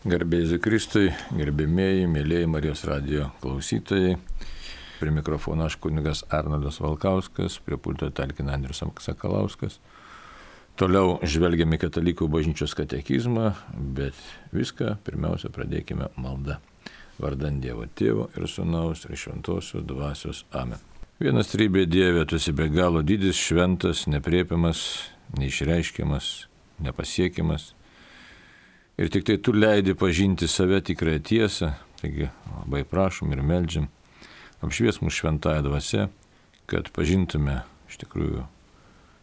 Garbėjai Kristui, gerbėmėjai, mėlyjei Marijos radio klausytojai. Prie mikrofono aš kunigas Arnoldas Valkauskas, prie pulto talkina Andrius Sakalauskas. Toliau žvelgiame katalikų bažnyčios katekizmą, bet viską pirmiausia pradėkime maldą. Vardant Dievo Tėvo ir Sūnaus ir Šventosios Dvasios Amen. Vienas trybė Dieve, tu esi be galo didis, šventas, nepriepiamas, neišreiškiamas, nepasiekiamas ir tik tai tu leidi pažinti save tikrąją tiesą, taigi labai prašom ir melžiam, apšvies mūsų šventąją dvasę, kad pažintume iš tikrųjų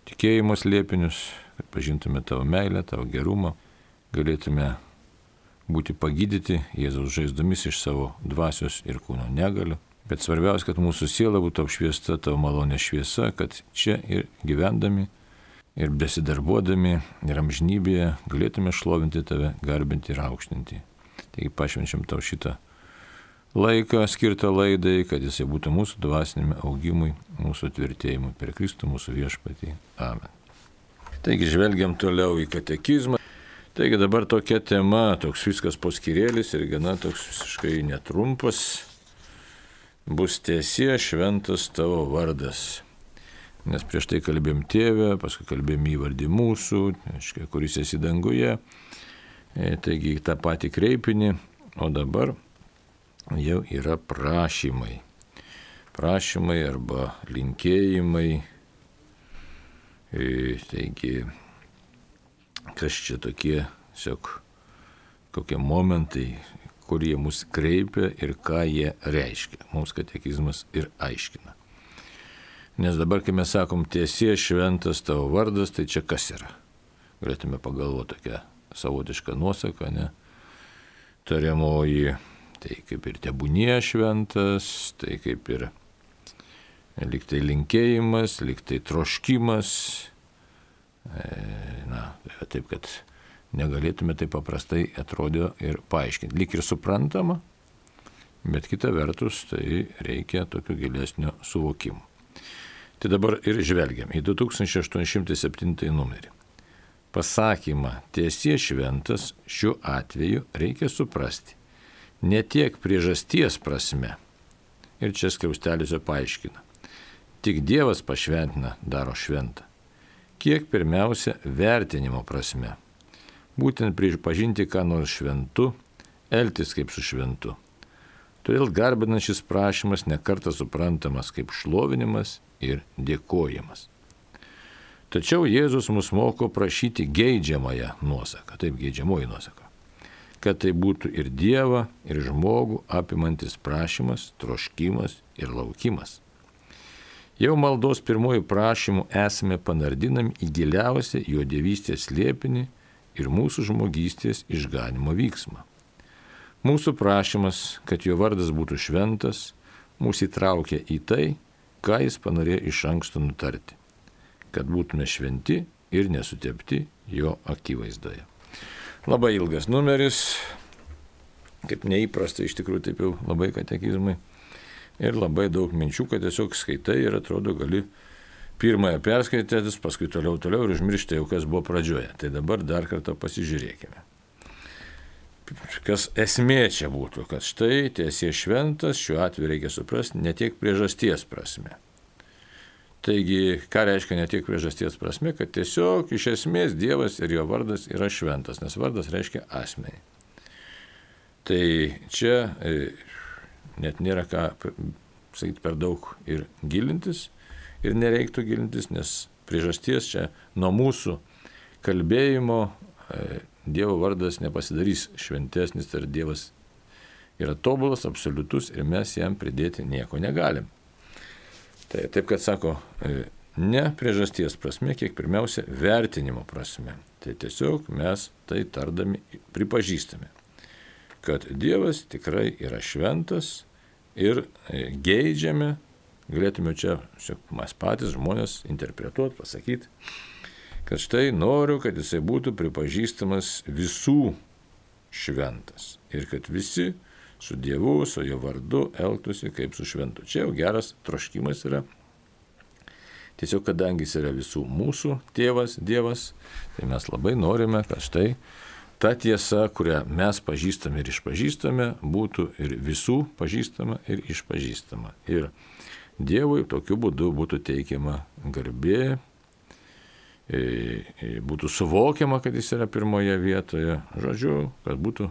tikėjimo slėpinius, kad pažintume tavo meilę, tavo gerumą, galėtume būti pagydyti Jėzaus žaizdomis iš savo dvasios ir kūno negalių. Bet svarbiausia, kad mūsų siela būtų apšviesta tavo malonė šviesa, kad čia ir gyvendami ir besidarbuodami ir amžinybėje galėtume šlovinti tave, garbinti ir aukštinti. Taigi pašvenčiam tau šitą laiką skirtą laidai, kad jisai būtų mūsų dvasinėme augimui, mūsų tvirtėjimui per Kristų mūsų viešpatį. Amen. Taigi žvelgiam toliau į katekizmą. Taigi dabar tokia tema, toks viskas poskirėlis ir gana toks visiškai netrumpas. Bus tiesie šventas tavo vardas. Nes prieš tai kalbėjom tėvę, paskui kalbėjom įvardį mūsų, aiškiai, kuris esi danguje. E, taigi tą patį kreipinį, o dabar jau yra prašymai. Prašymai arba linkėjimai. E, taigi, kas čia tokie, tiesiog kokie momentai, kurie mus kreipia ir ką jie reiškia. Mums katekizmas ir aiškina. Nes dabar, kai mes sakom tiesie šventas tavo vardas, tai čia kas yra? Galėtume pagalvoti tokią savotišką nuosaką, ne? Tariamoji, tai kaip ir tebūnie šventas, tai kaip ir liktai linkėjimas, liktai troškimas. E, na, taip, kad negalėtume taip paprastai atrodo ir paaiškinti. Lik ir suprantama, bet kita vertus, tai reikia tokio gilesnio suvokimo. Tai dabar ir žvelgiam į 2807 numerį. Pasakymą tiesie šventas šiuo atveju reikia suprasti. Ne tiek priežasties prasme. Ir čia skliausteliuose paaiškina. Tik Dievas pašventina daro šventą. Kiek pirmiausia vertinimo prasme. Būtent pripažinti ką nors šventu, elgtis kaip su šventu. Todėl garbinant šis prašymas nekarta suprantamas kaip šlovinimas ir dėkojimas. Tačiau Jėzus mus moko prašyti geidžiamąją nuosaką, taip geidžiamoji nuosaka, kad tai būtų ir Dievą, ir žmogų apimantis prašymas, troškimas ir laukimas. Jau maldos pirmojų prašymų esame panardinami į giliausią jo dievystės liepinį ir mūsų žmogystės išganimo vyksmą. Mūsų prašymas, kad jo vardas būtų šventas, mūsų įtraukia į tai, ką jis panorėjo iš anksto nutarti, kad būtume šventi ir nesutepti jo akivaizdoje. Labai ilgas numeris, kaip neįprasta iš tikrųjų taip jau labai katekizmai ir labai daug minčių, kad tiesiog skaitai ir atrodo gali pirmąją perskaitėtis, paskui toliau toliau ir užmiršti jau kas buvo pradžioje. Tai dabar dar kartą pasižiūrėkime kas esmė čia būtų, kad štai tiesie šventas, šiuo atveju reikia suprasti ne tiek priežasties prasme. Taigi, ką reiškia ne tiek priežasties prasme, kad tiesiog iš esmės Dievas ir jo vardas yra šventas, nes vardas reiškia asmenį. Tai čia e, net nėra ką sakyti per daug ir gilintis, ir nereiktų gilintis, nes priežasties čia nuo mūsų kalbėjimo e, Dievo vardas nepasidarys šventesnis, ar Dievas yra tobulas, absoliutus ir mes jam pridėti nieko negalim. Tai taip, kad sako, e, ne priežasties prasme, kiek pirmiausia vertinimo prasme. Tai tiesiog mes tai tardami pripažįstame, kad Dievas tikrai yra šventas ir e, geidžiame, galėtume čia mes patys žmonės interpretuoti, pasakyti, kad štai noriu, kad jisai būtų pripažįstamas visų šventas ir kad visi su Dievu, su jo vardu elgtųsi kaip su šventu. Čia jau geras troškimas yra. Tiesiog kadangi jis yra visų mūsų tėvas, Dievas, tai mes labai norime, kad štai ta tiesa, kurią mes pažįstame ir išpažįstame, būtų ir visų pažįstama ir išpažįstama. Ir Dievui tokiu būdu būtų teikiama garbė, būtų suvokiama, kad jis yra pirmoje vietoje, žodžiu, kad būtų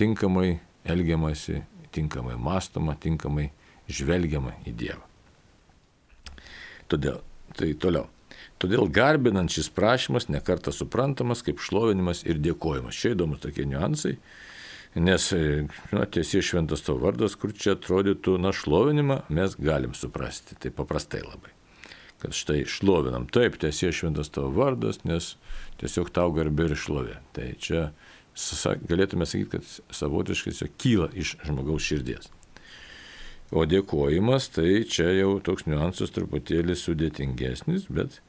tinkamai elgiamasi, tinkamai mąstoma, tinkamai žvelgiama į Dievą. Todėl, tai toliau. Todėl garbinant šis prašymas nekarta suprantamas kaip šlovinimas ir dėkojimas. Čia įdomus tokie niuansai, nes na, tiesiai šventas tavo vardas, kur čia atrodytų, na, šlovinimą mes galim suprasti, tai paprastai labai. Kad štai šlovinam, taip, tiesiai šventas tavo vardas, nes tiesiog tau garbė ir šlovė. Tai čia galėtume sakyti, kad savotiškai tiesiog kyla iš žmogaus širdies. O dėkojimas, tai čia jau toks niuansas truputėlį sudėtingesnis, bet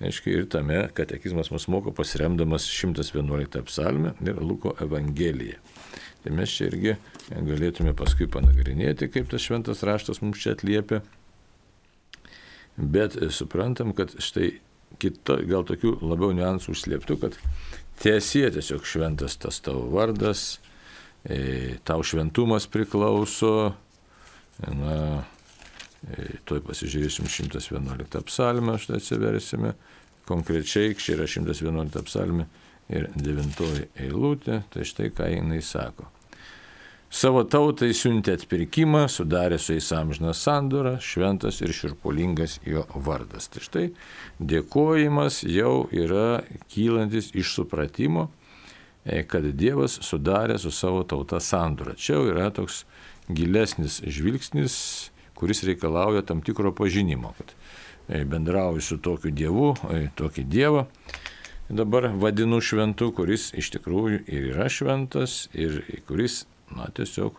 Aiškiai, ir tame katekizmas mus moko pasiremdamas 111 psalmę ir Luko evangeliją. Tai mes čia irgi galėtume paskui panagrinėti, kaip tas šventas raštas mums čia atliepia. Bet suprantam, kad štai kito, gal tokių labiau niuansų užslėptų, kad tiesie tiesiog šventas tas tavo vardas, e, tau šventumas priklauso, na, e, tuoj pasižiūrėsim 111 psalmę, štai atsiversime, konkrečiai, čia yra 111 psalmė ir 9 eilutė, tai štai ką jinai sako. Savo tautai siuntė atpirkimą, sudarė su jais amžiną sandorą, šventas ir širpulingas jo vardas. Tai štai dėkojimas jau yra kylantis iš supratimo, e, kad Dievas sudarė su savo tauta sandorą. Čia jau yra toks gilesnis žvilgsnis, kuris reikalauja tam tikro pažinimo, kad E, bendrauju su tokiu Dievu, e, tokį Dievą dabar vadinu šventu, kuris iš tikrųjų ir yra šventas, ir kuris, na, tiesiog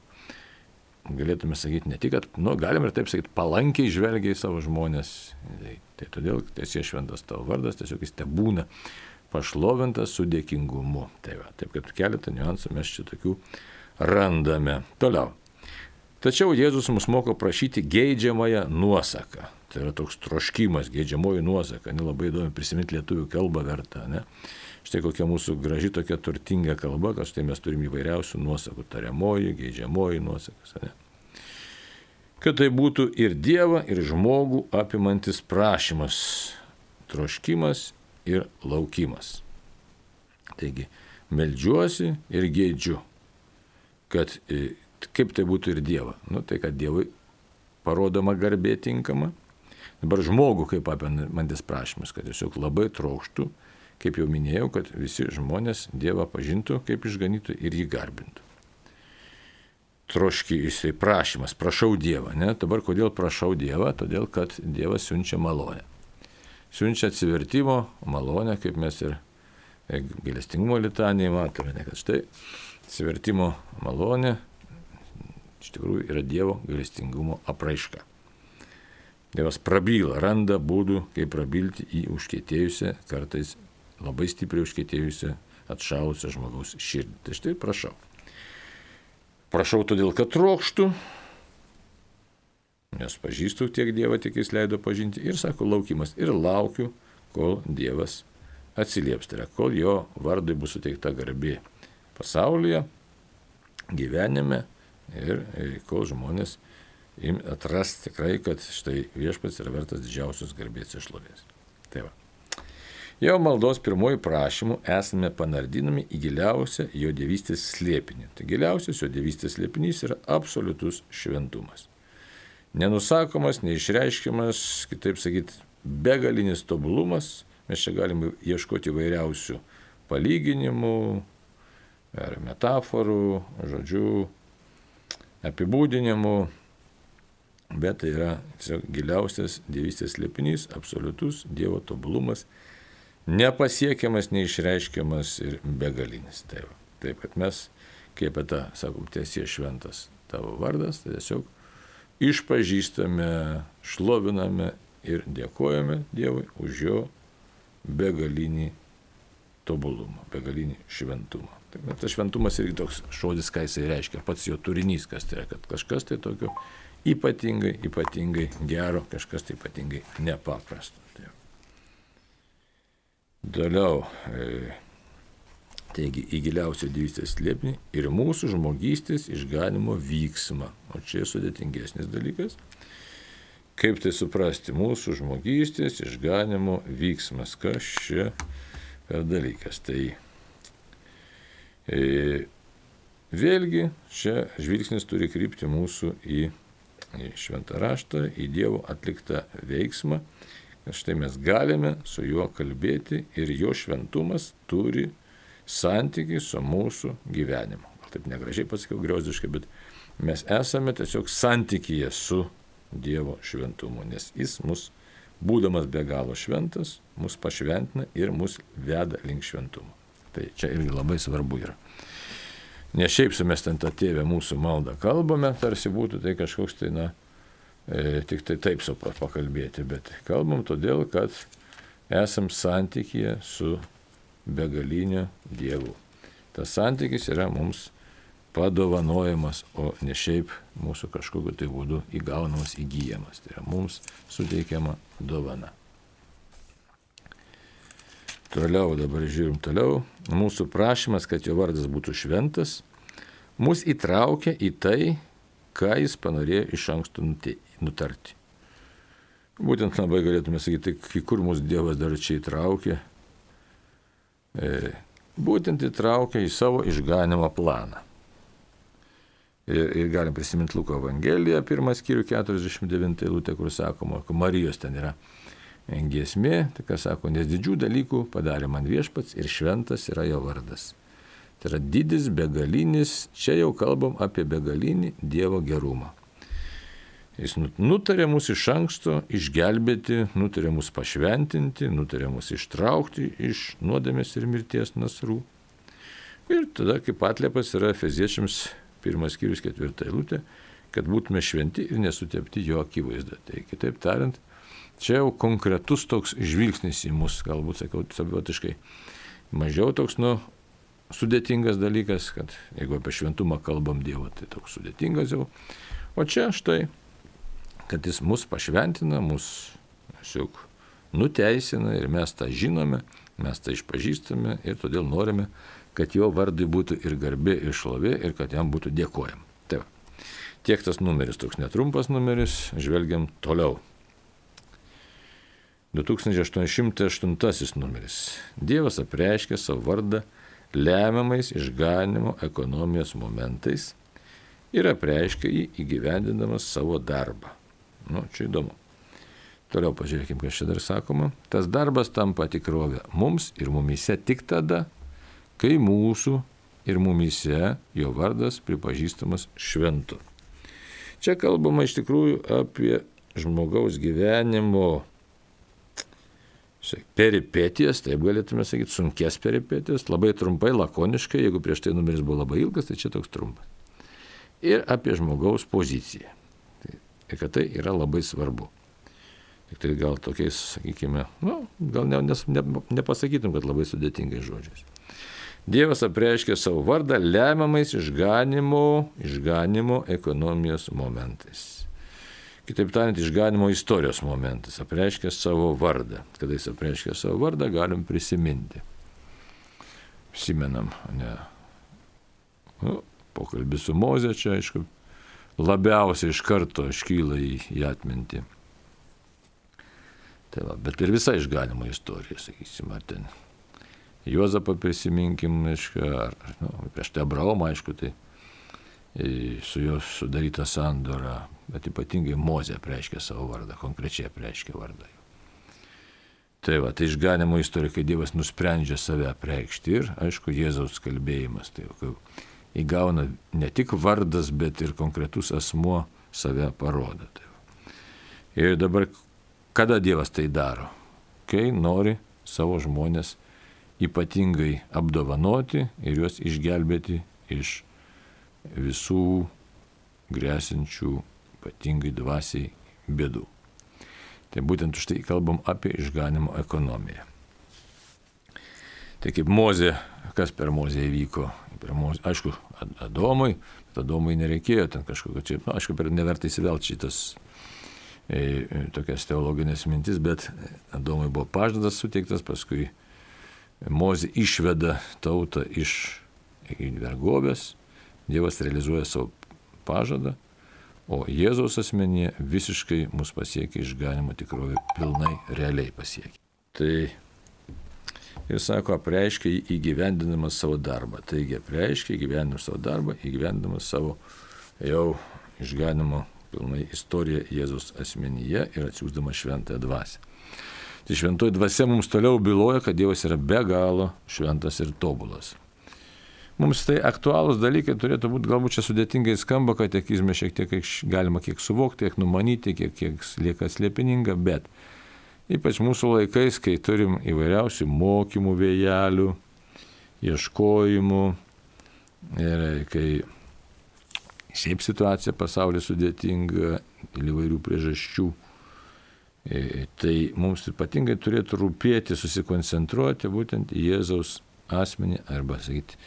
galėtume sakyti ne tik, kad, nu, galim ir taip sakyti, palankiai žvelgia į savo žmonės. Tai, tai todėl tiesie šventas tavo vardas, tiesiog jis te būna pašlovintas su dėkingumu. Tai va, taip kad keletą niuansų mes čia tokių randame. Toliau. Tačiau Jėzus mus moko prašyti geidžiamąją nuosaką. Tai yra toks troškimas, gėdžiamoji nuosaka, nelabai įdomu prisiminti lietuvių kalbą vertą. Ne? Štai kokia mūsų graži tokia turtinga kalba, kad štai mes turime įvairiausių nuosakų, tariamoji, gėdžiamoji nuosakas. Ne? Kad tai būtų ir Dievą, ir žmogų apimantis prašymas, troškimas ir laukimas. Taigi, melžiuosi ir gėdžiu, kad e, kaip tai būtų ir Dievą. Nu, tai kad Dievui parodoma garbė tinkama, Dabar žmogų kaip apimantis prašymas, kad tiesiog labai trokštų, kaip jau minėjau, kad visi žmonės Dievą pažintų kaip išganytų ir jį garbintų. Troški jisai prašymas, prašau Dievą. Ne? Dabar kodėl prašau Dievą? Todėl, kad Dievas siunčia malonę. Siunčia atsivertimo malonę, kaip mes ir e, gailestingumo litanėje matome, ne, kad štai atsivertimo malonė iš tikrųjų yra Dievo gailestingumo apraiška. Dievas prabyla, randa būdų, kaip prabilti į užkėtėjusią, kartais labai stipriai užkėtėjusią, atšalusią žmogaus širdį. Tai štai prašau. Prašau todėl, kad trokštų, nes pažįstu tiek Dievą, tiek jis leido pažinti. Ir sako laukimas. Ir laukiu, kol Dievas atsilieps. Tai yra, kol jo vardui bus suteikta garbė pasaulyje, gyvenime ir kol žmonės atras tikrai, kad štai viešpats yra vertas didžiausios garbės ir šlovės. Tai va. Jau maldos pirmoji prašymų esame panardinami į giliausią jo dievystės slėpinį. Tai giliausias jo dievystės slėpinys yra absoliutus šventumas. Nenusakomas, neišreiškiamas, kitaip sakyti, begalinis tobulumas. Mes čia galime ieškoti įvairiausių palyginimų ar metaforų, žodžių, apibūdinimų bet tai yra giliausias dievystės slėpinys, absoliutus Dievo tobulumas, nepasiekiamas, neišreiškiamas ir begalinis. Taip, taip kad mes, kaip apie tą, sakom, tiesie šventas tavo vardas, tai tiesiog išpažįstame, šloviname ir dėkojame Dievui už jo begalinį tobulumą, begalinį šventumą. Taip, tas šventumas irgi toks žodis, ką jisai reiškia, pats jo turinys, kas tai yra, kad kažkas tai tokio ypatingai, ypatingai gero, kažkas tai ypatingai nepaprasto. Toliau. E, Taigi į giliausią dievystės slėpinį ir mūsų žmogystės išganimo vyksmą. O čia sudėtingesnis dalykas. Kaip tai suprasti? Mūsų žmogystės išganimo vyksmas. Kas čia per dalykas? Tai e, vėlgi čia žvilgsnis turi krypti mūsų į, į šventą raštą, į Dievo atliktą veiksmą. Štai mes galime su juo kalbėti ir jo šventumas turi santykiai su mūsų gyvenimu. Taip negražiai pasakiau, griozdiškai, bet mes esame tiesiog santykyje su Dievo šventumu, nes jis mus, būdamas be galo šventas, mus pašventina ir mus veda link šventumo. Tai čia irgi labai svarbu yra. Ne šiaip su mes ten tą tėvę mūsų maldą kalbame, tarsi būtų tai kažkoks tai, na, tik tai taip su pakalbėti, bet kalbam todėl, kad esam santykėje su begalinio Dievu. Tas santykis yra mums padovanojamas, o ne šiaip mūsų kažkokiu tai būdu įgaunamas, įgyjamas. Tai yra mums suteikiama dovana. Toliau dabar žiūrim toliau. Mūsų prašymas, kad jo vardas būtų šventas, mus įtraukia į tai, ką jis panorėjo iš anksto nutarti. Būtent labai galėtume sakyti, tai kur mūsų Dievas dar čia įtraukė, E, būtent įtraukia į savo išganimo planą. Ir, ir galim prisiminti Luko Evangeliją, pirmas skyrių 49 eilutė, kur sakoma, kad Marijos ten yra giesmė, tai ką sako, nes didžių dalykų padarė man viešpats ir šventas yra jo vardas. Tai yra didis, begalinis, čia jau kalbam apie begalinį Dievo gerumą. Jis nutarė mus iš anksto išgelbėti, nutarė mus pašventinti, nutarė mus ištraukti iš nuodėmės ir mirties nasrų. Ir tada kaip atliepas yra Efeziečiams pirmas skyrius ketvirta eilutė, kad būtume šventi ir nesutepti jo akivaizdą. Tai kitaip tariant, čia jau konkretus toks žvilgsnis į mus, galbūt sakau, savotiškai mažiau toks, nu, sudėtingas dalykas, kad jeigu apie šventumą kalbam Dievo, tai toks sudėtingas jau. O čia štai kad jis mus pašventina, mus tiesiog nuteisina ir mes tą žinome, mes tą išpažįstame ir todėl norime, kad jo vardui būtų ir garbė, ir šlovė, ir kad jam būtų dėkojama. Tai va. Tiek tas numeris, toks netrumpas numeris, žvelgiam toliau. 2808 numeris. Dievas apreiškė savo vardą lemiamais išganimo ekonomijos momentais ir apreiškė jį įgyvendinamas savo darbą. Nu, čia įdomu. Toliau pažiūrėkime, kas čia dar sakoma. Tas darbas tampa tikrovė mums ir mumise tik tada, kai mūsų ir mumise jo vardas pripažįstamas šventu. Čia kalbama iš tikrųjų apie žmogaus gyvenimo peripetijas, taip galėtume sakyti, sunkes peripetijas, labai trumpai, lakoniškai, jeigu prieš tai numeris buvo labai ilgas, tai čia toks trumpas. Ir apie žmogaus poziciją ir kad tai yra labai svarbu. Tik tai gal tokiais, sakykime, nu, gal ne, nes, ne, nepasakytum, kad labai sudėtingais žodžiais. Dievas apreiškė savo vardą lemiamais išganimo, išganimo ekonomijos momentais. Kitaip tariant, išganimo istorijos momentais. Apreiškė savo vardą. Kada jis apreiškė savo vardą, galim prisiminti. Prisimenam, ne. Nu, pokalbį su Moze čia, aišku, labiausiai iš karto iškyla į, į atmintį. Tai va, bet ir visa išganimo istorija, sakysim, ar ten Juozapą prisiminkim, aišku, ar, nu, prieš tai Abraomą, aišku, tai su juo sudaryta sandora, bet ypatingai Mozė preiškia savo vardą, konkrečiai preiškia vardą. Tai va, tai išganimo istorija, kai Dievas nusprendžia save preikšti ir, aišku, Jėzaus kalbėjimas. Tai, kai įgauna ne tik vardas, bet ir konkretus asmuo save parodo. Ir dabar, kada Dievas tai daro? Kai nori savo žmonės ypatingai apdovanoti ir juos išgelbėti iš visų grėsinčių ypatingai dvasiai bėdų. Tai būtent už tai kalbam apie išganimo ekonomiją. Tai kaip Mozė, kas per Mozę įvyko? Per Mozę, aišku, Adomui, bet Adomui nereikėjo ten kažkokio čia, nu, aišku, per neverta įsivelti šitas e, tokias teologinės mintis, bet Adomui buvo pažadas suteiktas, paskui Mozė išveda tautą iš vergovės, Dievas realizuoja savo pažadą, o Jėzaus asmenyje visiškai mus pasiekia išganimo tikrovė pilnai realiai pasiekia. Tai ir sako, apreiškia įgyvendinamas savo darbą. Taigi apreiškia įgyvendinamas savo darbą, įgyvendinamas savo jau išganimo pilnai istoriją Jėzus asmenyje ir atsiūsdama šventąją dvasę. Tai šventoji dvasia mums toliau byloja, kad Dievas yra be galo šventas ir tobulas. Mums tai aktualūs dalykai turėtų būti, galbūt čia sudėtingai skamba, kad tekizme šiek tiek galima kiek suvokti, kiek numanyti, kiek, kiek lieka slėpininga, bet ypač mūsų laikais, kai turim įvairiausių mokymų vėjelių, ieškojimų ir kai šiaip situacija pasaulyje sudėtinga dėl įvairių priežasčių, tai mums ypatingai turėtų rūpėti, susikoncentruoti būtent į Jėzaus asmenį arba, sakyti,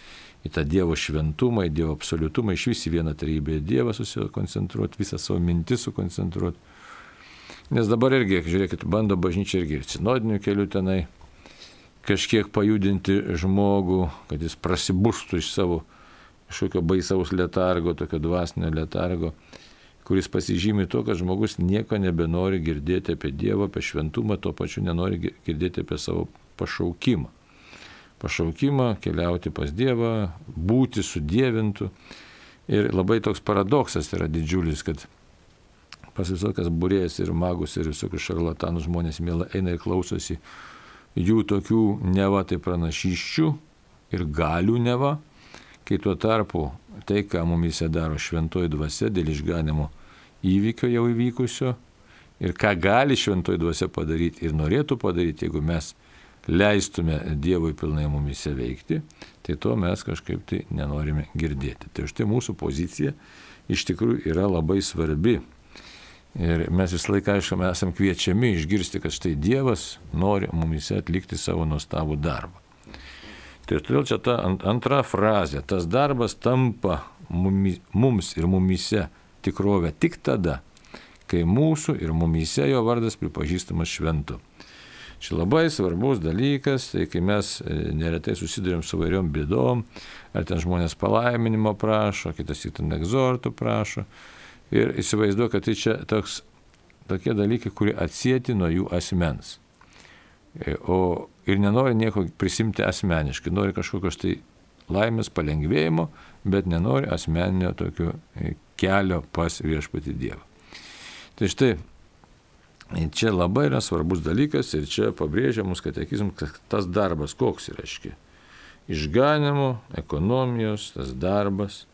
į tą Dievo šventumą, į Dievo absoliutumą, iš vis į vieną tarybę Dievą susikoncentruoti, visą savo mintis sukoncentruoti. Nes dabar irgi, žiūrėkit, bando bažnyčia irgi ir sinodinių kelių tenai kažkiek pajudinti žmogų, kad jis prasibūstų iš savo kažkokio baisaus letargo, tokio dvasinio letargo, kuris pasižymi to, kad žmogus nieko nebenori girdėti apie Dievą, apie šventumą, tuo pačiu nenori girdėti apie savo pašaukimą pašaukimą keliauti pas Dievą, būti sudėvintų. Ir labai toks paradoksas yra didžiulis, kad pas visokias burėjas ir magus ir visokius šarlatanus žmonės mėla eina ir klausosi jų tokių neva tai pranašyščių ir galių neva, kai tuo tarpu tai, ką mumise daro šventoji dvasia dėl išganimo įvykio jau įvykusio ir ką gali šventoji dvasia padaryti ir norėtų padaryti, jeigu mes leistume Dievui pilnai mumise veikti, tai to mes kažkaip tai nenorime girdėti. Tai štai mūsų pozicija iš tikrųjų yra labai svarbi. Ir mes visą laiką, aišku, mes esame kviečiami išgirsti, kad štai Dievas nori mumise atlikti savo nuostabų darbą. Tai todėl čia ta antra frazė, tas darbas tampa mums ir mumise tikrovė tik tada, kai mūsų ir mumise jo vardas pripažįstamas šventu. Čia labai svarbus dalykas, tai kai mes e, neretai susidurėm su vairiom bėdom, ar ten žmonės palaiminimo prašo, kitas į ten egzortų prašo. Ir įsivaizduoju, kad tai čia toks, tokie dalykai, kurie atsėti nuo jų asmens. E, o ir nenori nieko prisimti asmeniškai, nori kažkokios tai laimės palengvėjimo, bet nenori asmeninio tokio e, kelio pas viešpati Dievą. Tai štai Čia labai yra svarbus dalykas ir čia pabrėžiamus katekizmas, kad tas darbas koks reiškia. Išganimo, ekonomijos, tas darbas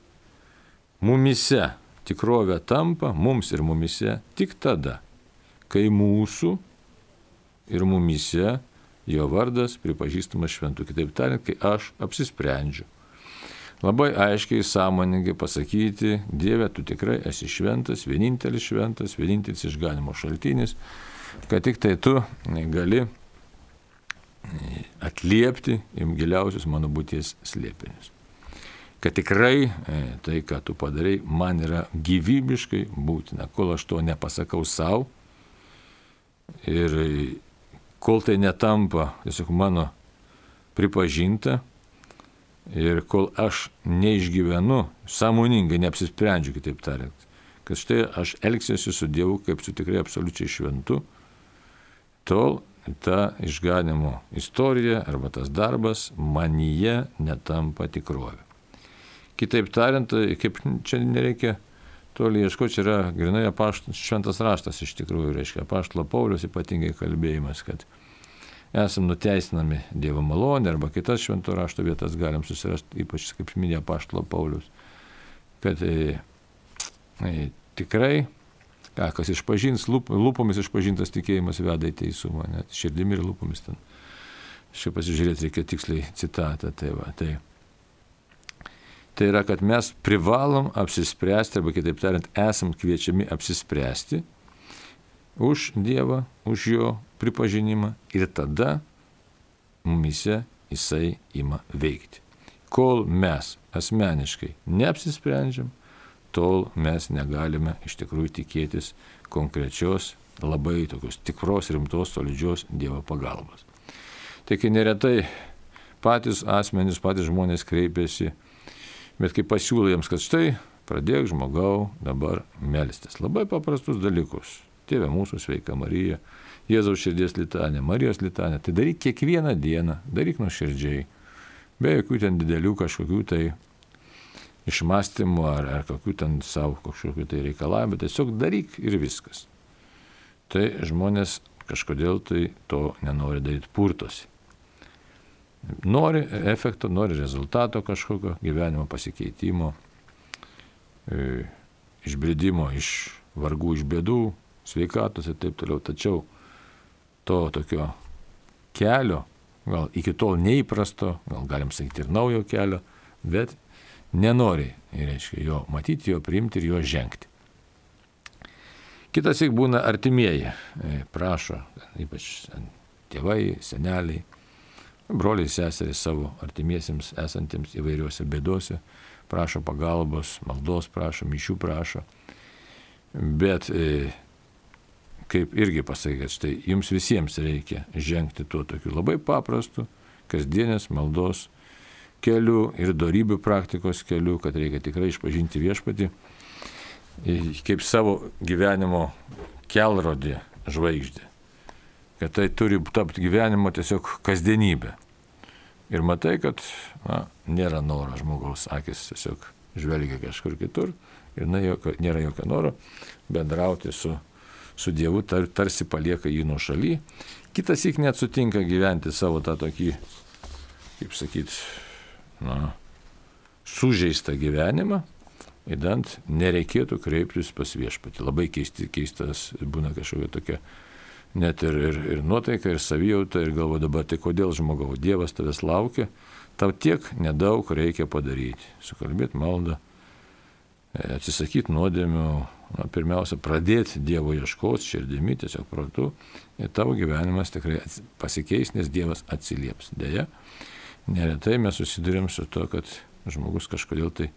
mumise tikrovė tampa, mums ir mumise tik tada, kai mūsų ir mumise jo vardas pripažįstamas šventu. Kitaip tariant, kai aš apsisprendžiu labai aiškiai, sąmoningai pasakyti, Dieve, tu tikrai esi šventas, vienintelis šventas, vienintelis išganimo šaltinis, kad tik tai tu gali atliepti giliausius mano būties slėpinius. Kad tikrai e, tai, ką tu padarai, man yra gyvybiškai būtina, kol aš to nepasakau savo ir kol tai netampa tiesiog mano pripažinta, Ir kol aš neišgyvenu, sąmoningai neapsisprendžiu, kitaip tariant, kad štai aš elgsiuosi su Dievu kaip su tikrai absoliučiai šventu, tol ta išganimo istorija arba tas darbas manyje netampa tikrovė. Kitaip tariant, kaip čia nereikia toli ieškoti, yra grinai apaštas šventas raštas iš tikrųjų, reiškia apaštalo Paulius ypatingai kalbėjimas, kad esam nuteisinami Dievo malonė arba kitas švento rašto vietas galim susirasti, ypač kaip minėjo Paštalo Paulius, kad e, e, tikrai, ką, kas išpažins, lup, lupomis išpažintas tikėjimas veda į teisumą, net širdimi ir lupomis ten. Šiaip pasižiūrėti reikia tiksliai citatą. Tai, va, tai, tai yra, kad mes privalom apsispręsti, arba kitaip tariant, esam kviečiami apsispręsti už Dievą, už Jo pripažinimą ir tada mumise jisai ima veikti. Kol mes asmeniškai neapsisprendžiam, tol mes negalime iš tikrųjų tikėtis konkrečios, labai tokios tikros, rimtos, solidžios Dievo pagalbos. Kai neretai patys asmenys, patys žmonės kreipiasi, bet kai pasiūlė jiems, kad štai pradėk žmogau dabar melstis. Labai paprastus dalykus. Tėve mūsų sveika Marija, Jėzaus širdies litanė, Marijos litanė. Tai daryk kiekvieną dieną, daryk nuoširdžiai, be jokių ten didelių kažkokių tai išmastymų ar, ar kokių ten savo kažkokių tai reikalavimų, tiesiog daryk ir viskas. Tai žmonės kažkodėl tai to nenori daryti, purtosi. Nori efekto, nori rezultato kažkokio gyvenimo pasikeitimo, e, išbridimo iš vargų, iš bėdų, sveikatos ir taip toliau. Tačiau to tokio kelio, gal iki tol neįprasto, gal galim sakyti ir naujo kelio, bet nenori, reiškia, jo matyti, jo priimti ir jo žengti. Kitas įk būna artimieji, e, prašo, ypač tėvai, seneliai, broliai, seserys savo artimiesiems esantiems įvairiuose bėdose, prašo pagalbos, maldos prašo, mišių prašo. Bet e, kaip irgi pasakė, kad štai jums visiems reikia žengti tuo tokiu labai paprastu, kasdienės maldos keliu ir darybių praktikos keliu, kad reikia tikrai išpažinti viešpatį kaip savo gyvenimo kelrodį žvaigždė. Kad tai turi tapti gyvenimo tiesiog kasdienybė. Ir matai, kad na, nėra noro žmogaus akis tiesiog žvelgia kažkur kitur ir na, jokio, nėra jokio noro bendrauti su, su Dievu, tar, tarsi palieka jį nuo šaly. Kitas įk net sutinka gyventi savo tą tokį, kaip sakyt, na, sužeistą gyvenimą, įdant nereikėtų kreiptis pas viešpatį. Labai keisti, keistas būna kažkokia tokia net ir, ir, ir nuotaika, ir savijauta, ir galvo dabar, tai kodėl žmogau, Dievas tavęs laukia, tau tiek nedaug reikia padaryti. Sukalbėti maldą, e, atsisakyti nuodėmių, na, pirmiausia, pradėti Dievo ieškoti širdimi, tiesiog protu, ir tavo gyvenimas tikrai pasikeis, nes Dievas atsilieps. Deja, neretai mes susidurėm su to, kad žmogus kažkodėl tai,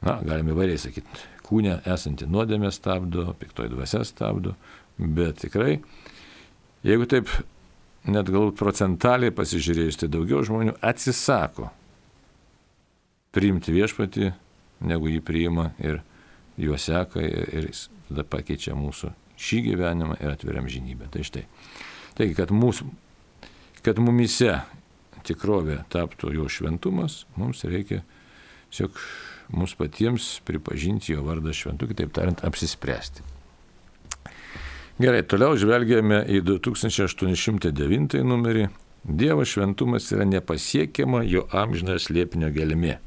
na, galime įvairiai sakyti, kūne esanti nuodėmė stabdo, piktoji dvasia stabdo, bet tikrai, jeigu taip net galbūt procentaliai pasižiūrėjus, tai daugiau žmonių atsisako priimti viešpatį, negu jį priima ir juo seka ir jis tada pakeičia mūsų šį gyvenimą ir atveriam žinybę. Tai štai. Taigi, kad, mūsų, kad mumise tikrovė taptų jo šventumas, mums reikia tiesiog mums patiems pripažinti jo vardą šventu, kitaip tariant, apsispręsti. Gerai, toliau žvelgėme į 2809 numerį. Dievo šventumas yra nepasiekiama jo amžinojo slėpinio gelmė.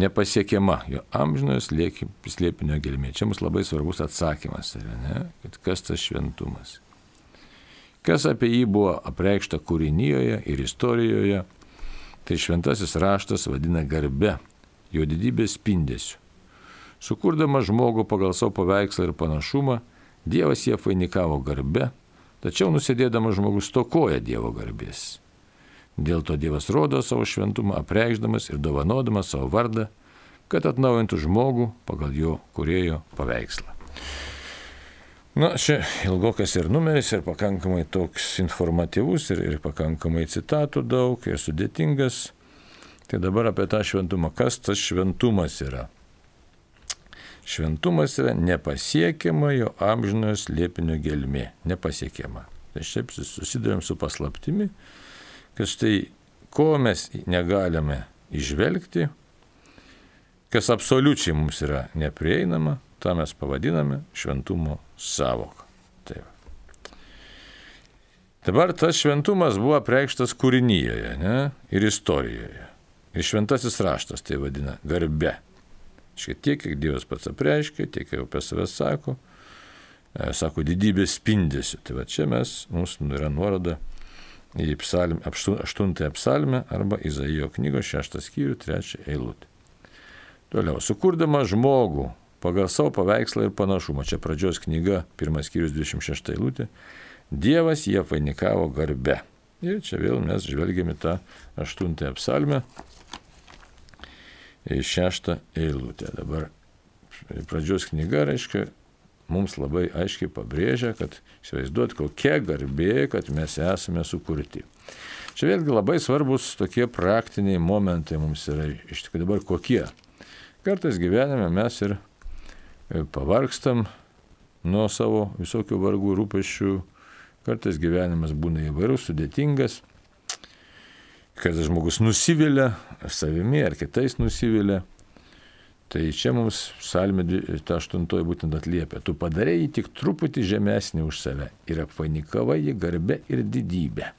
Nepasiekiama jo amžinojo slėpinio gelmė. Čia mums labai svarbus atsakymas yra, ne? kad kas tas šventumas kas apie jį buvo apreikšta kūrinyje ir istorijoje, tai šventasis raštas vadina garbe, jo didybės spindesiu. Sukurdama žmogų pagal savo paveikslą ir panašumą, Dievas jie vainikavo garbe, tačiau nusėdėdamas žmogus tokoja Dievo garbės. Dėl to Dievas rodo savo šventumą apreikšdamas ir dovanodamas savo vardą, kad atnaujintų žmogų pagal jo kurėjo paveikslą. Na, čia ilgokas ir numeris, ir pakankamai toks informatyvus, ir, ir pakankamai citatų daug, ir sudėtingas. Tai dabar apie tą šventumą. Kas tas šventumas yra? Šventumas yra nepasiekiama jo amžinojo slėpinio gelmė. Nepasiekiama. Tai šiaip susidurėm su paslaptimi, kad štai ko mes negalime išvelgti, kas absoliučiai mums yra neprieinama, tą mes pavadiname šventumo savoką. Taip. Dabar tas šventumas buvo apreikštas kūrinyje ne? ir istorijoje. Ir šventasis raštas tai vadina garbe. Šiek tiek, kiek Dievas pats apreiškia, tiek jau apie save sako, e, sako didybės spindėsi. Tai va čia mes, mūsų yra nuoroda į psalmę, aštuntąją psalmę arba Izaijo knygos šeštą skyrių, trečią eilutę. Toliau, sukurdama žmogų pagal savo paveikslą ir panašumą. Čia pradžios knyga, pirmas skyrius 26 eilutė. Dievas jie vainikavo garbe. Ir čia vėl mes žvelgiame tą aštuntąją psalmę, šeštą eilutę. Dabar pradžios knyga reiškia, mums labai aiškiai pabrėžia, kad įsivaizduot, kokia garbė, kad mes esame sukurti. Čia vėlgi labai svarbus tokie praktiniai momentai mums yra iš tikrųjų dabar kokie. Kartais gyvenime mes ir e, pavargstam nuo savo visokių vargų rūpešių, kartais gyvenimas būna įvairus, sudėtingas, kartais žmogus nusivilia savimi ar kitais nusivilia. Tai čia mums salmė 8 būtent atliepia. Tu padarėjai tik truputį žemesnį už save ir apvainikavai jį garbę ir didybę.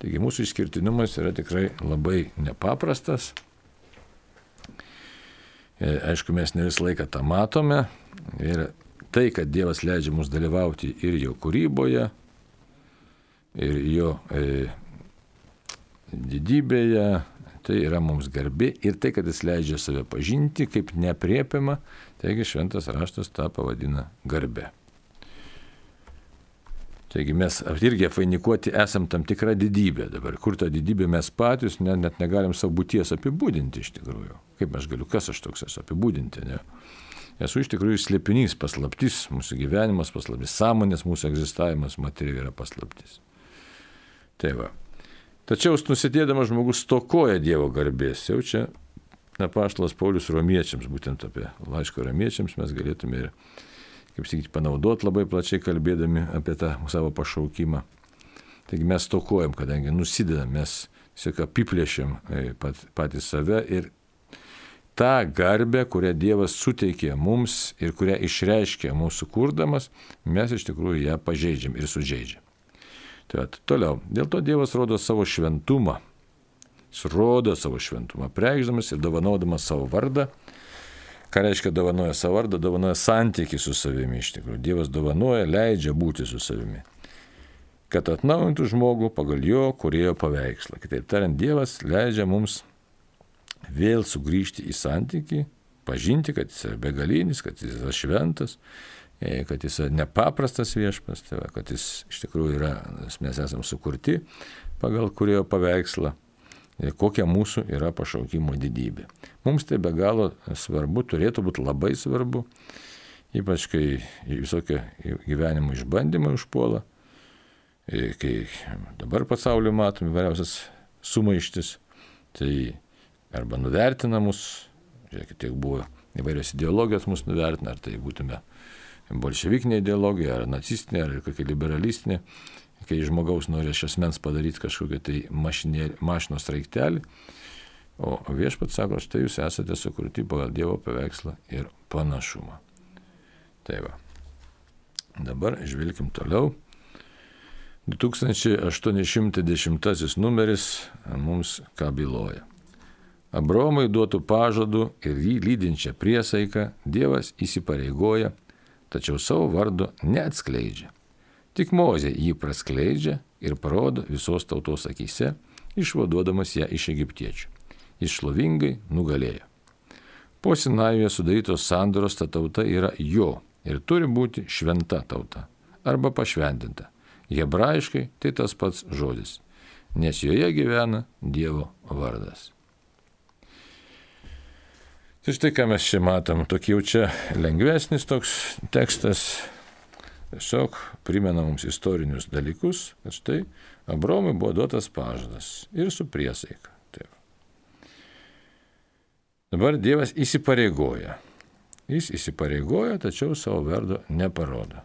Taigi mūsų išskirtinumas yra tikrai labai nepaprastas. E, aišku, mes ne visą laiką tą matome. Ir tai, kad Dievas leidžia mums dalyvauti ir jo kūryboje, ir jo e, didybėje, tai yra mums garbi ir tai, kad jis leidžia save pažinti kaip nepriepiama, taigi šventas raštas tą pavadina garbe. Taigi mes irgi apvainikuoti esam tam tikrą didybę dabar. Kur tą didybę mes patys net, net negalim savo būties apibūdinti iš tikrųjų. Kaip aš galiu, kas aš toks esu apibūdinti, ne? Esu iš tikrųjų slėpinys, paslaptis, mūsų gyvenimas paslaptis, sąmonės mūsų egzistavimas materijoje yra paslaptis. Tai va. Tačiau nusidėdamas žmogus stokoja Dievo garbės. Jau čia apaštalas Paulius romiečiams, būtent apie laišką romiečiams mes galėtume ir, kaip sakyti, panaudoti labai plačiai kalbėdami apie tą savo pašaukimą. Taigi mes stokojam, kadangi nusidedam, mes tiesiog apiplėšiam e, pat, patys save ir tą garbę, kurią Dievas suteikė mums ir kurią išreiškė mūsų kurdamas, mes iš tikrųjų ją pažeidžiam ir sužeidžiam. Tai at, toliau, dėl to Dievas rodo savo šventumą. Jis rodo savo šventumą, preikždamas ir dovanodamas savo vardą. Ką reiškia dovanoja savo vardą? Dovanoja santyki su savimi iš tikrųjų. Dievas dovanoja, leidžia būti su savimi. Kad atnaujintų žmogų pagal jo kurėjo paveikslą. Kitaip tariant, Dievas leidžia mums vėl sugrįžti į santyki, pažinti, kad jis yra begalinis, kad jis yra šventas kad jis nepaprastas viešpas, tai va, kad jis iš tikrųjų yra, mes esame sukurti pagal kurio paveikslą ir kokia mūsų yra pašaukimo didybė. Mums tai be galo svarbu, turėtų būti labai svarbu, ypač kai visokie gyvenimo išbandymai užpuola, e, kai dabar pasaulyje matome įvairiausias sumaištis, tai arba nuvertina mus, žiūrėkit, tiek buvo įvairios ideologijos mus nuvertina, ar tai būtume bolševikinė ideologija, ar nacistinė, ar kokia liberalistinė, kai žmogaus nori iš esmens padaryti kažkokią tai mašinė, mašinos raiktelį, o viešpats sako, štai jūs esate sukurti pagal Dievo paveikslą ir panašumą. Tai va. Dabar žvelkim toliau. 2810 numeris mums ką byloja. Abromai duotų pažadų ir jį lydinčią priesaiką Dievas įsipareigoja tačiau savo vardo neatskleidžia. Tik Mozė jį praskleidžia ir parodo visos tautos akise, išvaduodamas ją iš egiptiečių. Jis šlovingai nugalėjo. Po Sinajuje sudarytos sandoros ta tauta yra jo ir turi būti šventa tauta arba pašventinta. Hebrajiškai tai tas pats žodis, nes joje gyvena Dievo vardas. Tai štai ką mes čia matom, tokie jau čia lengvesnis toks tekstas, tiesiog primena mums istorinius dalykus, kad štai Abromui buvo duotas pažadas ir su priesaika. Taip. Dabar Dievas įsipareigoja. Jis įsipareigoja, tačiau savo vardo neparodo.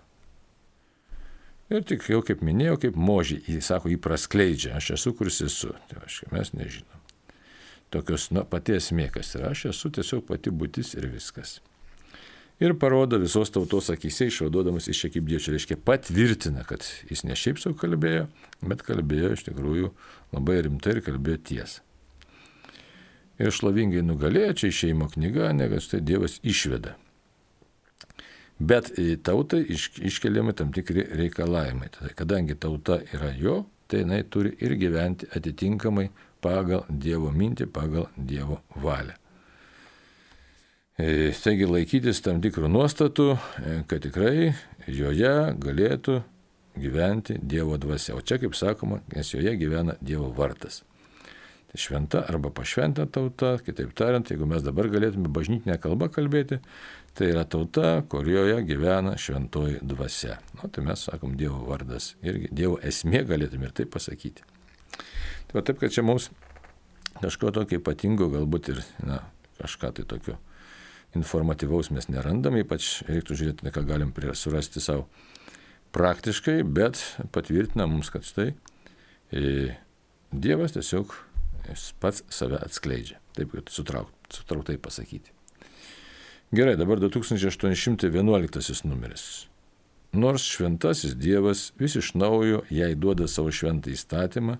Ir tik jau kaip minėjau, kaip možį, jis sako, jį praskleidžia, aš esu, kuris esu. Tai aišku, mes nežinom tokios, na, pati esmė, kas yra, aš esu tiesiog pati būtis ir viskas. Ir parodo visos tautos akise, išvaduodamas iš ekipdiečių, reiškia patvirtina, kad jis ne šiaip savo kalbėjo, bet kalbėjo iš tikrųjų labai rimtai ir kalbėjo tiesą. Ir šlovingai nugalėjo, čia išeimo knyga, negas tai Dievas išveda. Bet tautai iš, iškeliami tam tikri reikalavimai. Tada, kadangi tauta yra jo, tai jinai turi ir gyventi atitinkamai pagal Dievo mintį, pagal Dievo valią. E, taigi laikytis tam tikrų nuostatų, e, kad tikrai joje galėtų gyventi Dievo dvasia. O čia, kaip sakoma, nes joje gyvena Dievo vartas. Tai šventa arba pašventa tauta, kitaip tariant, jeigu mes dabar galėtume bažnytinę kalbą kalbėti, tai yra tauta, kurioje gyvena šventoji dvasia. Na, tai mes sakom Dievo vardas irgi, Dievo esmė galėtume ir taip pasakyti. Tai va, taip, kad čia mums kažko tokio ypatingo, galbūt ir na, kažką tai tokio informatyvaus mes nerandam, ypač reiktų žiūrėti, ką galim surasti savo praktiškai, bet patvirtina mums, kad štai e, Dievas tiesiog pats save atskleidžia. Taip, kad sutrauk, sutrauktai pasakyti. Gerai, dabar 2811 numeris. Nors šventasis Dievas vis iš naujo jai duoda savo šventą įstatymą,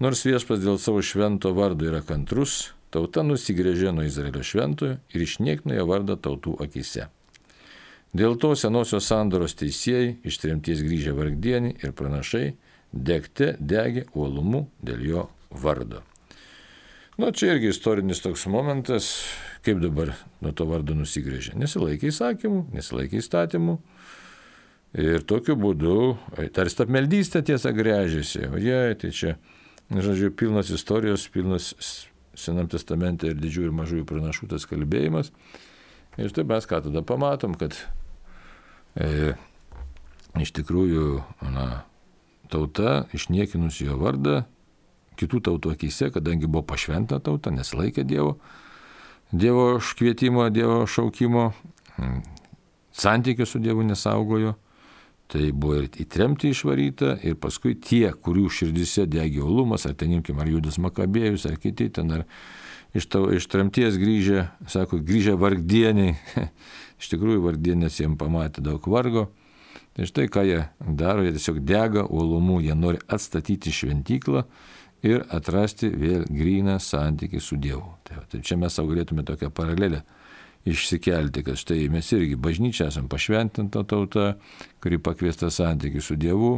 nors viešpas dėl savo švento vardo yra kantrus, tauta nusigrėžė nuo Izraelio šventojo ir išniekino jo vardą tautų akise. Dėl to senosios sandoros teisėjai iš tremties grįžę vargdienį ir pranašai degte degė uolumu dėl jo vardo. Na, nu, čia irgi istorinis toks momentas, kaip dabar nuo to vardo nusigrėžė. Nesilaikė įsakymų, nesilaikė įstatymų. Ir tokiu būdu, tarsi apmeldystė tiesa grėžėsi. O jie, tai čia, žodžiu, pilnas istorijos, pilnas Senam testamente ir didžiųjų ir mažųjų pranašų tas kalbėjimas. Ir štai mes ką tada pamatom, kad e, iš tikrųjų na, tauta išniekinus jo vardą, kitų tautų akise, kadangi buvo pašventa tauta, nesilaikė Dievo, Dievo švietimo, Dievo šaukimo, santykių su Dievu nesaugojo. Tai buvo ir įtremti išvaryta ir paskui tie, kurių širdise degė olumas, ar ten imkim, ar Judas Makabėjus, ar kiti ten, ar iš, tau, iš tremties grįžę, sako, grįžę vargdieniai. iš tikrųjų, vargdienės jiems pamatė daug vargo. Tai štai ką jie daro, jie tiesiog dega uolumų, jie nori atstatyti šventyklą ir atrasti vėl gryną santykį su Dievu. Tai, va, tai čia mes savo galėtume tokią paralelę išsikelti, kad štai mes irgi bažnyčia esame pašventinta tauta, kuri pakviesta santykių su Dievu,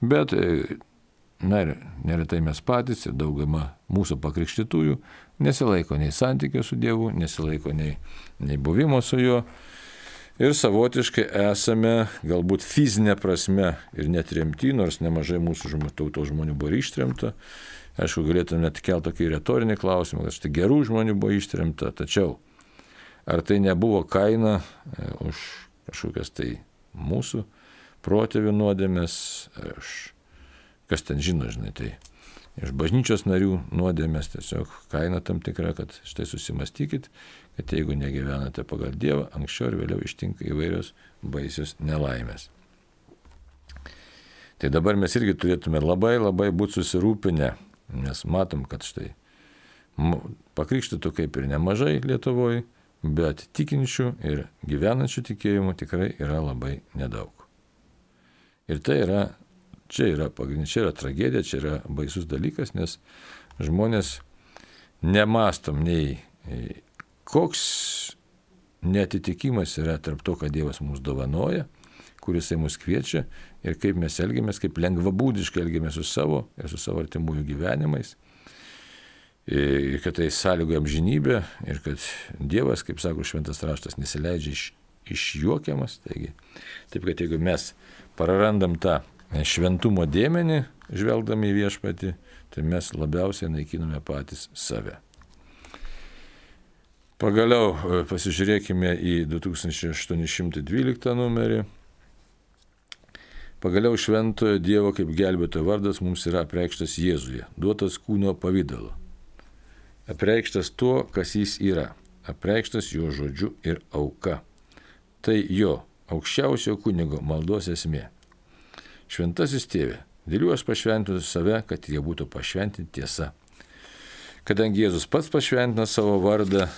bet e, na, neretai mes patys ir daugama mūsų pakrikštytųjų nesilaiko nei santykių su Dievu, nesilaiko nei, nei buvimo su juo. Ir savotiškai esame galbūt fizinė prasme ir netremti, nors nemažai mūsų tautos žmonių buvo ištremta. Aišku, galėtume net kelti tokį retorinį klausimą, kad štai gerų žmonių buvo ištremta, tačiau ar tai nebuvo kaina e, už kažkokias tai mūsų protėvių nuodėmės, aš, kas ten žino, žinai, tai iš bažnyčios narių nuodėmės tiesiog kaina tam tikra, kad štai susimastykit, kad jeigu negyvenate pagal Dievą, anksčiau ir vėliau ištinka įvairios baisios nelaimės. Tai dabar mes irgi turėtume labai labai būti susirūpinę, nes matom, kad štai pakrikštytų kaip ir nemažai Lietuvoje, bet tikinčių ir gyvenančių tikėjimų tikrai yra labai nedaug. Ir tai yra, čia yra pagrindinė, čia yra tragedija, čia yra baisus dalykas, nes žmonės nemastom nei koks netitikimas yra tarp to, ką Dievas mums dovanoja, kuris jisai mus kviečia ir kaip mes elgiamės, kaip lengvabūdiškai elgiamės su savo ir su savo artimųjų gyvenimais. Kad tai sąlygoja amžinybę ir kad Dievas, kaip sako šventas raštas, nesileidžia iš, išjuokiamas. Taigi, taip kad jeigu mes prarandam tą šventumo dėmenį, žvelgdami į viešpatį, tai mes labiausiai naikiname patys save. Pagaliau e, pasižiūrėkime į 2812 numerį. Pagaliau šventojo Dievo kaip gelbėtojo vardas mums yra apreikštas Jėzuje, duotas kūno pavydalu. Apreikštas tuo, kas jis yra, apreikštas jo žodžiu ir auka. Tai jo aukščiausio kunigo maldos esmė. Šventasis tėvė, dėl jų aš pašventinu save, kad jie būtų pašventinti tiesa. Kadangi Jėzus pats pašventina savo vardą,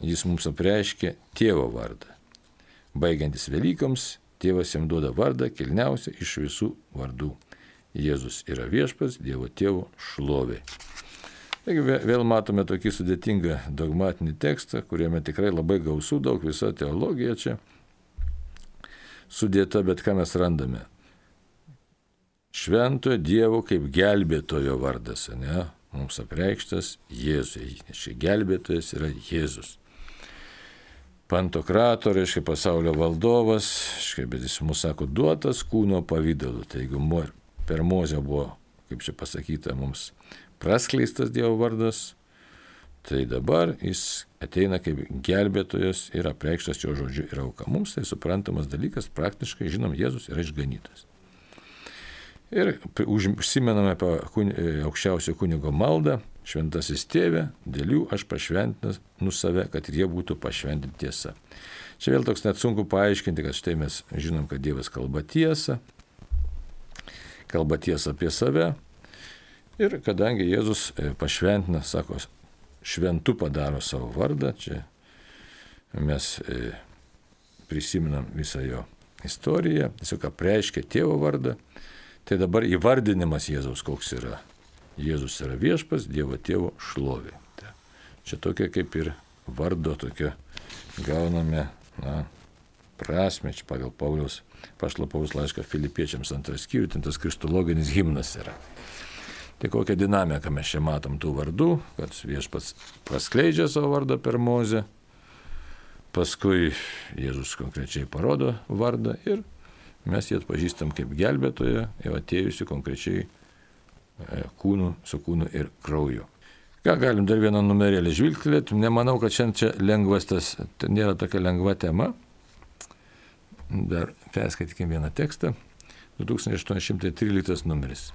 jis mums apreiškė tėvo vardą. Baigiantis Velykoms, tėvas jam duoda vardą kilniausią iš visų vardų. Jėzus yra viešpas Dievo tėvo šlovė. Taigi vėl matome tokį sudėtingą dogmatinį tekstą, kuriame tikrai labai gausų daug visa teologija čia sudėta, bet ką mes randame? Šventojo Dievo kaip gelbėtojo vardas, ne? Mums apreikštas Jėzui, nes čia gelbėtojas yra Jėzus. Pantokrato, reiškia pasaulio valdovas, reiškia, bet jis mūsų sako, duotas kūno pavydalu. Tai jeigu per mozę buvo, kaip čia pasakyta, mums praskleistas Dievo vardas, tai dabar jis ateina kaip gelbėtojas ir apreikštas jo žodžiu ir auka. Mums tai suprantamas dalykas, praktiškai žinom, Jėzus yra išganytas. Ir užsimename apie aukščiausio kunigo maldą, šventasis tėvė, dėl jų aš pašventinas nu save, kad ir jie būtų pašventinti tiesa. Čia vėl toks net sunku paaiškinti, kad štai mes žinom, kad Dievas kalba tiesą, kalba tiesą apie save. Ir kadangi Jėzus e, pašventina, sako, šventu padaro savo vardą, čia mes e, prisiminam visą jo istoriją, tiesiog apreiškia tėvo vardą, Tai dabar įvardinimas Jėzaus koks yra. Jėzus yra viešpas, Dievo tėvo šlovė. Tai čia tokia kaip ir vardo tokia gauname na, prasme, čia pagal Pauliaus, pašlapaus laišką filipiečiams antras skyrius, ten tas kristologinis himnas yra. Tai kokią dinamiką mes čia matom tų vardų, kad viešpats praskleidžia savo vardą per mozę, paskui Jėzus konkrečiai parodo vardą ir mes jį atpažįstam kaip gelbėtoją, jau atėjusi konkrečiai e, kūnų, su kūnu ir krauju. Ką galim dar vieną numerėlį žvilgtelėti, nemanau, kad šiandien čia lengvas tas, nėra tokia lengva tema. Dar perskaitykim vieną tekstą. 2813 numeris.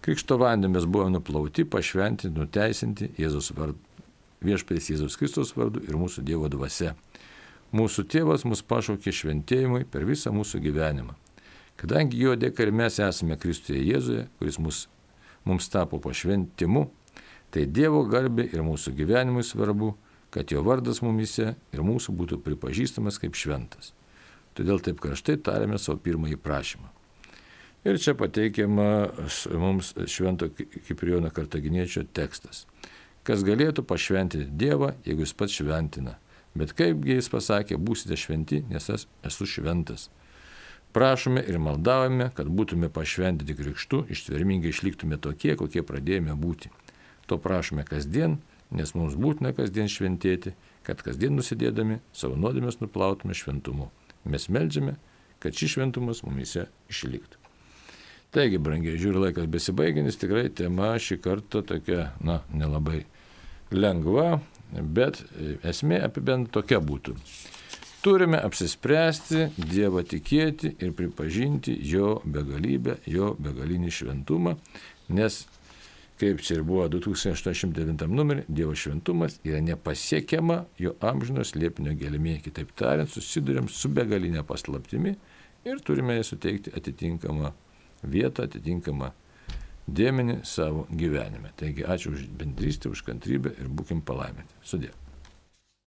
Krikšto vandėmis buvome nuplauti, pašventinti, nuteisinti Jėzus vardu, viešpės Jėzus Kristus vardu ir mūsų Dievo dvasia. Mūsų tėvas mus pašaukė šventėjimui per visą mūsų gyvenimą. Kadangi jo dėka ir mes esame Kristuje Jėzuje, kuris mus, mums tapo pašventimu, tai Dievo garbė ir mūsų gyvenimui svarbu, kad jo vardas mumise ir mūsų būtų pripažįstamas kaip šventas. Todėl taip karštai tarėme savo pirmąjį prašymą. Ir čia pateikiama mums švento Kiprijono kartaginiečio tekstas. Kas galėtų pašventinti Dievą, jeigu jis pats šventina. Bet kaipgi jis pasakė, būsite šventi, nes esu šventas. Prašome ir maldavome, kad būtume pašventyti krikštu, ištvermingai išliktume tokie, kokie pradėjome būti. To prašome kasdien, nes mums būtina kasdien šventėti, kad kasdien nusidėdami savo nuodėmės nuplautume šventumu. Mes melžiame, kad šis šventumas mumise išliktų. Taigi, brangiai, žiūri laikas besibaiginis, tikrai tema šį kartą tokia, na, nelabai lengva, bet esmė apibent tokia būtų. Turime apsispręsti Dievą tikėti ir pripažinti jo begalybę, jo begalinį šventumą, nes, kaip čia ir buvo 2809 numerį, Dievo šventumas yra nepasiekiama jo amžinos liepinio gelmė. Kitaip tariant, susidurėm su begalinė paslaptimi ir turime jai suteikti atitinkamą vietą, atitinkamą dėmenį savo gyvenime. Taigi ačiū už bendrystę, už kantrybę ir būkim palaiminti. Sudė.